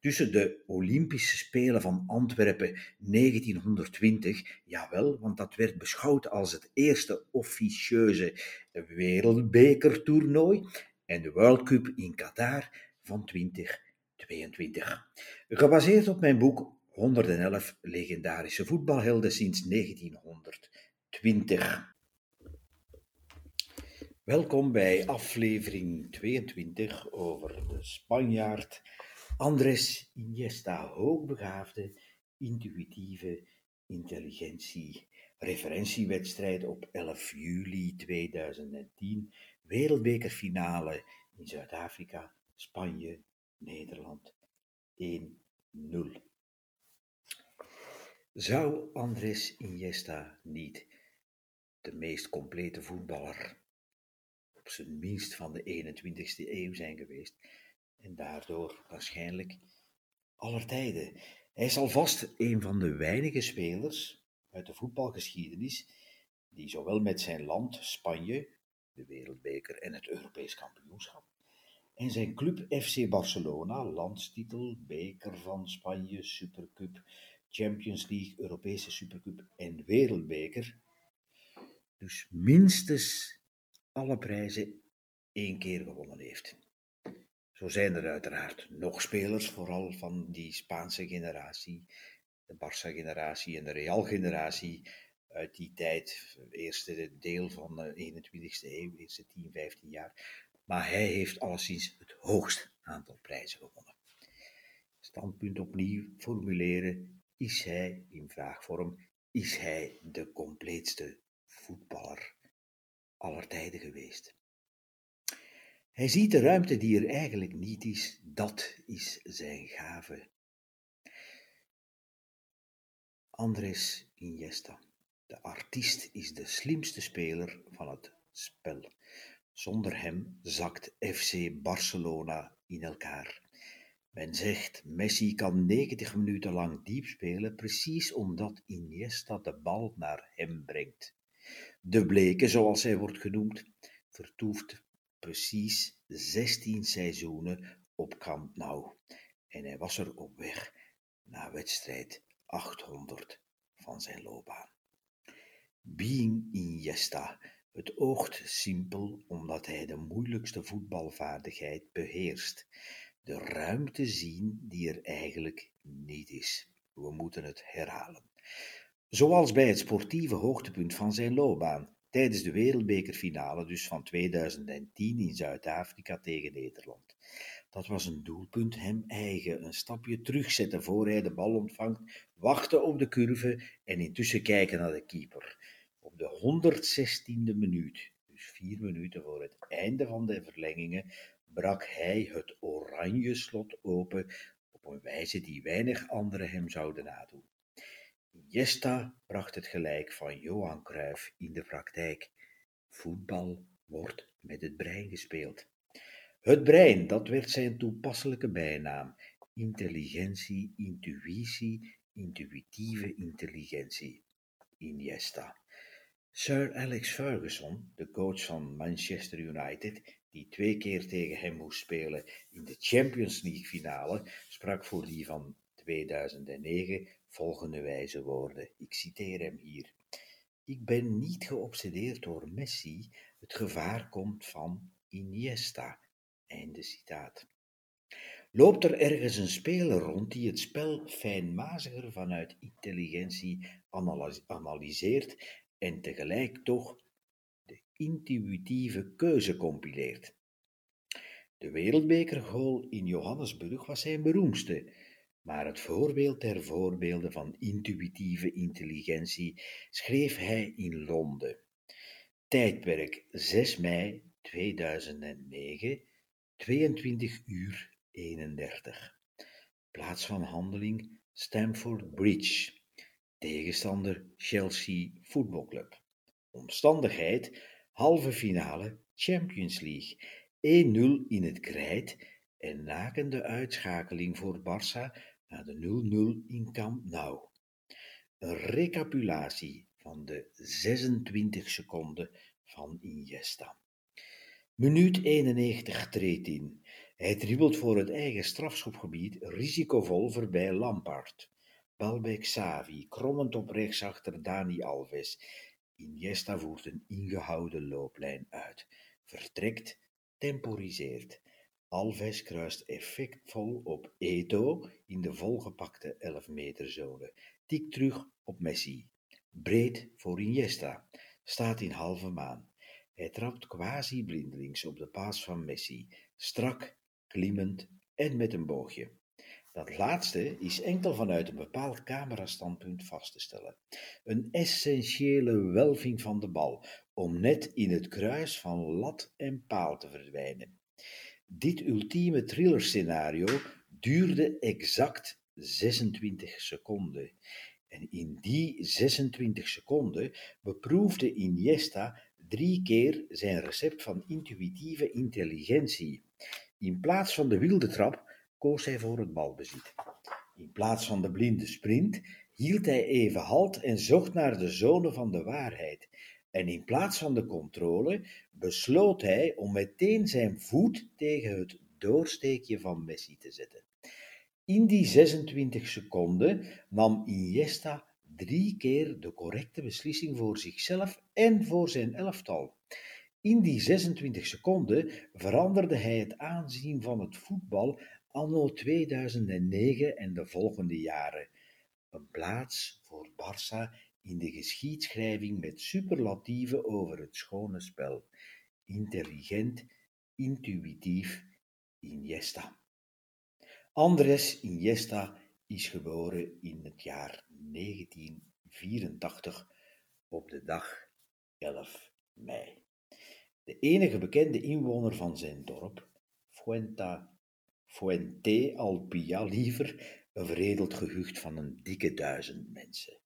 tussen de Olympische Spelen van Antwerpen 1920, jawel, want dat werd beschouwd als het eerste officieuze wereldbekertoernooi, en de World Cup in Qatar van 2022. Gebaseerd op mijn boek 111 legendarische voetbalhelden sinds 1920. Welkom bij aflevering 22 over de Spanjaard Andres Iniesta, hoogbegaafde, intuïtieve intelligentie. Referentiewedstrijd op 11 juli 2010, wereldbekerfinale in Zuid-Afrika, Spanje, Nederland 1-0. Zou Andres Iniesta niet de meest complete voetballer, op zijn minst van de 21ste eeuw zijn geweest? En daardoor waarschijnlijk aller tijden. Hij is alvast een van de weinige spelers uit de voetbalgeschiedenis die zowel met zijn land, Spanje, de Wereldbeker en het Europees kampioenschap, en zijn club FC Barcelona, landstitel, beker van Spanje, Supercup, Champions League, Europese Supercup en Wereldbeker, dus minstens alle prijzen één keer gewonnen heeft. Zo zijn er uiteraard nog spelers, vooral van die Spaanse generatie, de Barça-generatie en de Real-generatie uit die tijd, eerste deel van de 21ste eeuw, eerste 10, 15 jaar. Maar hij heeft alleszins het hoogste aantal prijzen gewonnen. Standpunt opnieuw formuleren, is hij in vraagvorm, is hij de compleetste voetballer aller tijden geweest? Hij ziet de ruimte die er eigenlijk niet is, dat is zijn gave. Andres Iniesta, de artiest, is de slimste speler van het spel. Zonder hem zakt FC Barcelona in elkaar. Men zegt Messi kan 90 minuten lang diep spelen, precies omdat Iniesta de bal naar hem brengt. De bleke, zoals hij wordt genoemd, vertoeft precies 16 seizoenen op Camp Nou en hij was er op weg naar wedstrijd 800 van zijn loopbaan. Being Iniesta, het oogt simpel omdat hij de moeilijkste voetbalvaardigheid beheerst. De ruimte zien die er eigenlijk niet is. We moeten het herhalen. Zoals bij het sportieve hoogtepunt van zijn loopbaan, tijdens de wereldbekerfinale dus van 2010 in Zuid-Afrika tegen Nederland. Dat was een doelpunt hem eigen, een stapje terugzetten voor hij de bal ontvangt, wachten op de curve en intussen kijken naar de keeper. Op de 116e minuut, dus vier minuten voor het einde van de verlengingen, brak hij het oranje slot open op een wijze die weinig anderen hem zouden nadoen. Iniesta bracht het gelijk van Johan Cruijff in de praktijk. Voetbal wordt met het brein gespeeld. Het brein, dat werd zijn toepasselijke bijnaam. Intelligentie, intuïtie, intuïtieve intelligentie. Iniesta. Sir Alex Ferguson, de coach van Manchester United, die twee keer tegen hem moest spelen in de Champions League finale, sprak voor die van 2009 volgende wijze woorden. Ik citeer hem hier. Ik ben niet geobsedeerd door Messi, het gevaar komt van Iniesta. Einde citaat. Loopt er ergens een speler rond die het spel fijnmaziger vanuit intelligentie analyseert en tegelijk toch de intuïtieve keuze compileert? De wereldbekergoal in Johannesburg was zijn beroemdste, maar het voorbeeld der voorbeelden van intuïtieve intelligentie schreef hij in Londen. Tijdperk 6 mei 2009, 22 uur 31. Plaats van handeling Stamford Bridge. Tegenstander Chelsea Voetbalclub. Omstandigheid halve finale Champions League. 1-0 in het krijt en nakende uitschakeling voor Barça na de 0-0 in Camp Nou. Een recapitulatie van de 26 seconden van Iniesta. Minuut 91 treedt in. Hij dribbelt voor het eigen strafschopgebied risicovol voorbij Lampard. Bal bij Xavi, krommend op rechts achter Dani Alves. Iniesta voert een ingehouden looplijn uit. Vertrekt, temporiseert. Alves kruist effectvol op Eto in de volgepakte 11 meter zone. Tikt terug op Messi. Breed voor Iniesta. Staat in halve maan. Hij trapt quasi blindelings op de paas van Messi. Strak, klimmend en met een boogje. Dat laatste is enkel vanuit een bepaald camerastandpunt vast te stellen. Een essentiële welving van de bal, om net in het kruis van lat en paal te verdwijnen. Dit ultieme thrillerscenario duurde exact 26 seconden. En in die 26 seconden beproefde Iniesta drie keer zijn recept van intuïtieve intelligentie. In plaats van de wilde trap koos hij voor het balbezit. In plaats van de blinde sprint hield hij even halt en zocht naar de zone van de waarheid. En in plaats van de controle besloot hij om meteen zijn voet tegen het doorsteekje van Messi te zetten. In die 26 seconden nam Iniesta drie keer de correcte beslissing voor zichzelf en voor zijn elftal. In die 26 seconden veranderde hij het aanzien van het voetbal anno 2009 en de volgende jaren. Een plaats voor Barça in de geschiedschrijving met superlatieven over het schone spel. Intelligent, intuïtief, Iniesta. Andres Iniesta is geboren in het jaar 1984 op de dag 11 mei. De enige bekende inwoner van zijn dorp, Fuenta, Fuente Alpia liever, een veredeld gehucht van een dikke duizend mensen.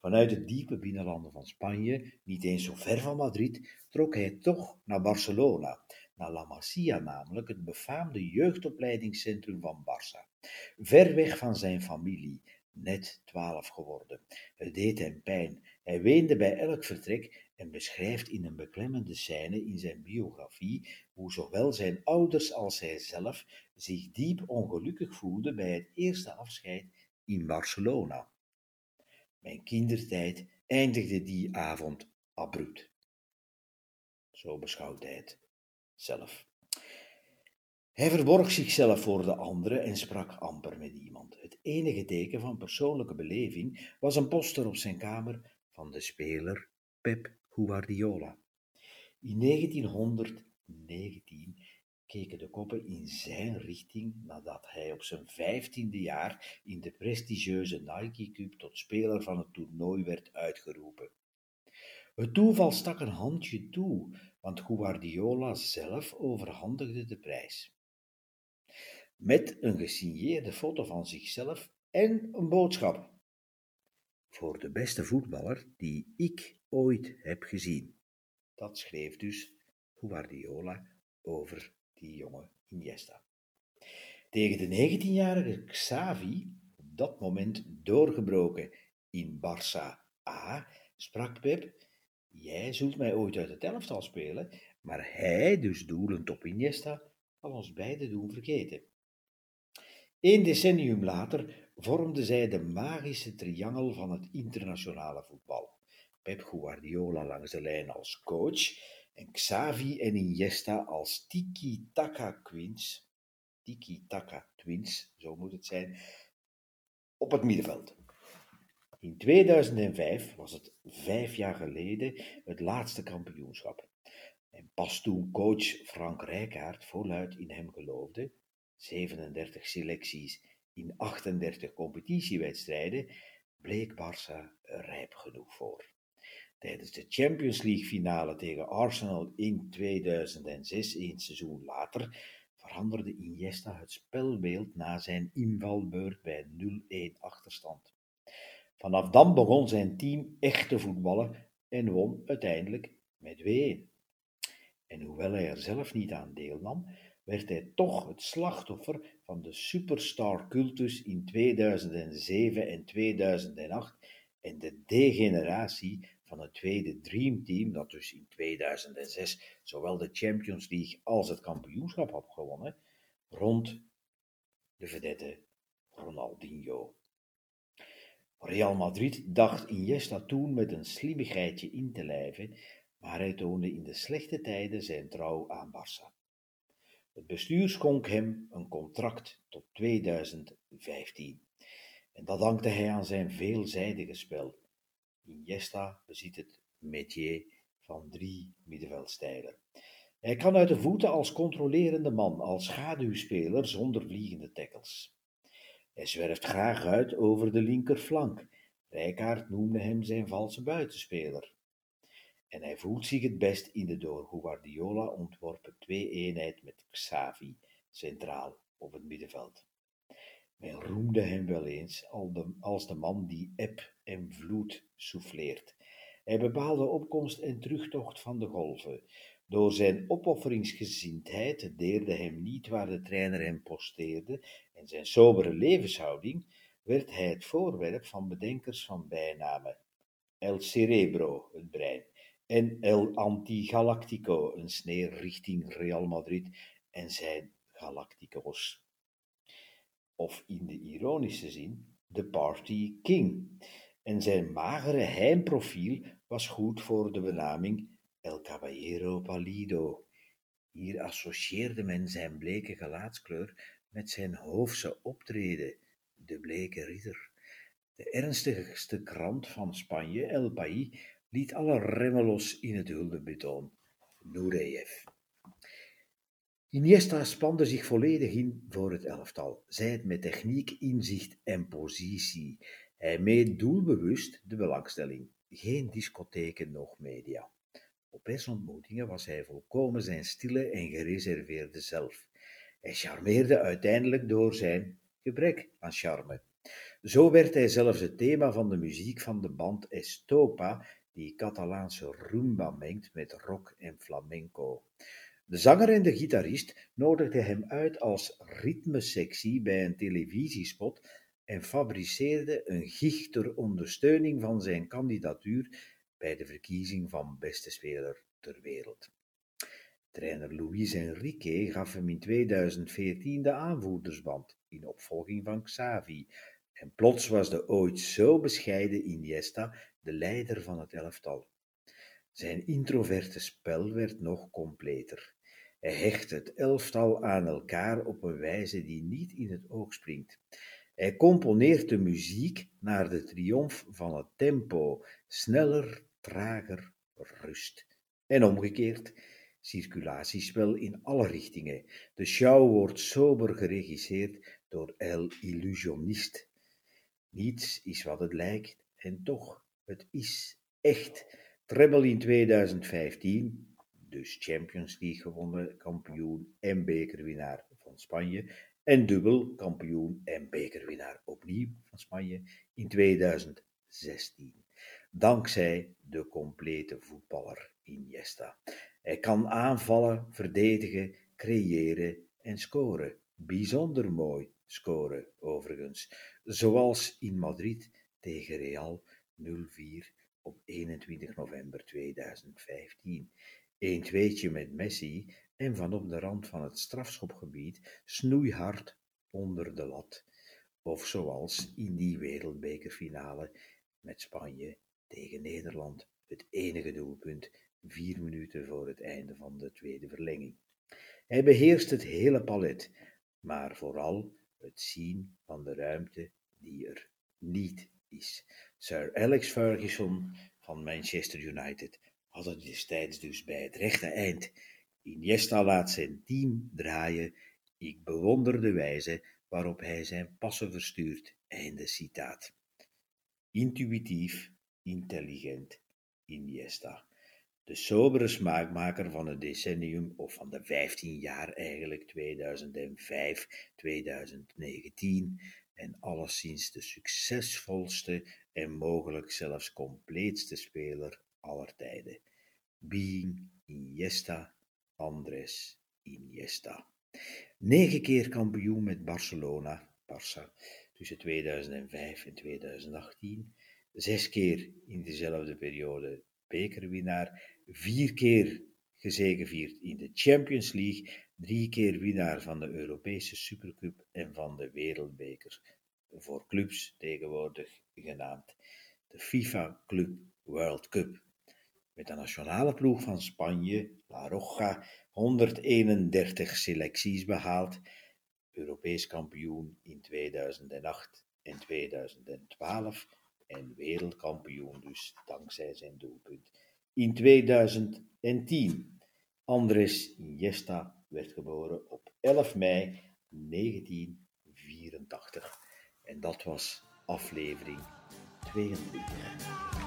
Vanuit het diepe binnenlanden van Spanje, niet eens zo ver van Madrid, trok hij toch naar Barcelona, naar La Masia namelijk, het befaamde jeugdopleidingscentrum van Barça. Ver weg van zijn familie, net twaalf geworden. Het deed hem pijn. Hij weende bij elk vertrek en beschrijft in een beklemmende scène in zijn biografie hoe zowel zijn ouders als hij zelf zich diep ongelukkig voelden bij het eerste afscheid in Barcelona. Mijn kindertijd eindigde die avond abrupt. Zo beschouwt hij het zelf. Hij verborg zichzelf voor de anderen en sprak amper met iemand. Het enige teken van persoonlijke beleving was een poster op zijn kamer van de speler Pep Guardiola. In 1919 keken de koppen in zijn richting nadat hij op zijn vijftiende jaar in de prestigieuze Nike Cup tot speler van het toernooi werd uitgeroepen. Het toeval stak een handje toe, want Guardiola zelf overhandigde de prijs met een gesigneerde foto van zichzelf en een boodschap. Voor de beste voetballer die ik ooit heb gezien. Dat schreef dus Guardiola over die jonge Iniesta. Tegen de 19-jarige Xavi, op dat moment doorgebroken in Barça A, sprak Pep, jij zult mij ooit uit het elftal spelen, maar hij, dus doelend op Iniesta, zal ons beiden doen vergeten. Een decennium later vormden zij de magische triangel van het internationale voetbal. Pep Guardiola langs de lijn als coach en Xavi en Iniesta als tiki-taka twins, tiki-taka twins, zo moet het zijn, op het middenveld. In 2005 was het vijf jaar geleden het laatste kampioenschap. En pas toen coach Frank Rijkaard voluit in hem geloofde, 37 selecties in 38 competitiewedstrijden, bleek Barça rijp genoeg voor. Tijdens de Champions League finale tegen Arsenal in 2006, een seizoen later, veranderde Iniesta het spelbeeld na zijn invalbeurt bij 0-1 achterstand. Vanaf dan begon zijn team echt te voetballen en won uiteindelijk met 2-1. En hoewel hij er zelf niet aan deelnam, werd hij toch het slachtoffer van de superstar cultus in 2007 en 2008 en de degeneratie van het tweede Dream Team, dat dus in 2006 zowel de Champions League als het kampioenschap had gewonnen, rond de vedette Ronaldinho. Real Madrid dacht Iniesta toen met een slimmigheidje in te lijven, maar hij toonde in de slechte tijden zijn trouw aan Barça. Het bestuur schonk hem een contract tot 2015. En dat dankte hij aan zijn veelzijdige spel. Iniesta bezit het métier van drie middenveldstijlen. Hij kan uit de voeten als controlerende man, als schaduwspeler zonder vliegende tackles. Hij zwerft graag uit over de linkerflank. Rijkaard noemde hem zijn valse buitenspeler. En hij voelt zich het best in de door Guardiola ontworpen twee-eenheid met Xavi centraal op het middenveld. Men roemde hem wel eens als de man die eb en vloed souffleert. Hij bepaalde opkomst en terugtocht van de golven. Door zijn opofferingsgezindheid deerde hem niet waar de trainer hem posteerde en zijn sobere levenshouding werd hij het voorwerp van bedenkers van bijnamen. El Cerebro, het brein, en El Antigalactico, een sneer richting Real Madrid en zijn Galacticos. Of in de ironische zin, de Party King. En zijn magere heimprofiel was goed voor de benaming El Caballero Palido. Hier associeerde men zijn bleke gelaatskleur met zijn hoofdse optreden, de bleke ridder. De ernstigste krant van Spanje, El País, liet alle remmen los in het huldebetoon. Nureyev. Iniesta spande zich volledig in voor het elftal, zij het met techniek, inzicht en positie. Hij meet doelbewust de belangstelling. Geen discotheken, nog media. Op persontmoetingen was hij volkomen zijn stille en gereserveerde zelf. Hij charmeerde uiteindelijk door zijn gebrek aan charme. Zo werd hij zelfs het thema van de muziek van de band Estopa, die Catalaanse rumba mengt met rock en flamenco. De zanger en de gitarist nodigden hem uit als ritmesectie bij een televisiespot en fabriceerde een gig ter ondersteuning van zijn kandidatuur bij de verkiezing van beste speler ter wereld. Trainer Luis Enrique gaf hem in 2014 de aanvoerdersband in opvolging van Xavi. En plots was de ooit zo bescheiden Iniesta de leider van het elftal. Zijn introverte spel werd nog completer. Hij hecht het elftal aan elkaar op een wijze die niet in het oog springt. Hij componeert de muziek naar de triomf van het tempo, sneller, trager, rust. En omgekeerd, circulatiespel in alle richtingen. De show wordt sober geregisseerd door El Illusionist. Niets is wat het lijkt en toch, het is echt. Treble in 2015, dus Champions League gewonnen, kampioen en bekerwinnaar van Spanje. En dubbel kampioen en bekerwinnaar opnieuw van Spanje in 2016. Dankzij de complete voetballer Iniesta. Hij kan aanvallen, verdedigen, creëren en scoren. Bijzonder mooi scoren, overigens. Zoals in Madrid tegen Real 0-4 op 21 november 2015. Een tweetje met Messi en van op de rand van het strafschopgebied snoeihard onder de lat. Of zoals in die wereldbekerfinale met Spanje tegen Nederland, het enige doelpunt vier minuten voor het einde van de tweede verlenging. Hij beheerst het hele palet, maar vooral het zien van de ruimte die er niet is. Sir Alex Ferguson van Manchester United had het destijds dus bij het rechte eind. Iniesta laat zijn team draaien. Ik bewonder de wijze waarop hij zijn passen verstuurt. Einde citaat. Intuïtief, intelligent, Iniesta. De sobere smaakmaker van het decennium, of van de 15 jaar eigenlijk, 2005, 2019. en alleszins de succesvolste en mogelijk zelfs compleetste speler aller tijden. Being Iniesta, Andres Iniesta. Negen keer kampioen met Barcelona, Barça, tussen 2005 en 2018. Zes keer in dezelfde periode bekerwinnaar. Vier keer gezegevierd in de Champions League. Drie keer winnaar van de Europese Supercup en van de Wereldbeker. Voor clubs tegenwoordig genaamd de FIFA Club World Cup. Met de nationale ploeg van Spanje, La Roja, 131 selecties behaald, Europees kampioen in 2008 en 2012 en wereldkampioen dus dankzij zijn doelpunt in 2010. Andres Iniesta werd geboren op 11 mei 1984 en dat was aflevering 22.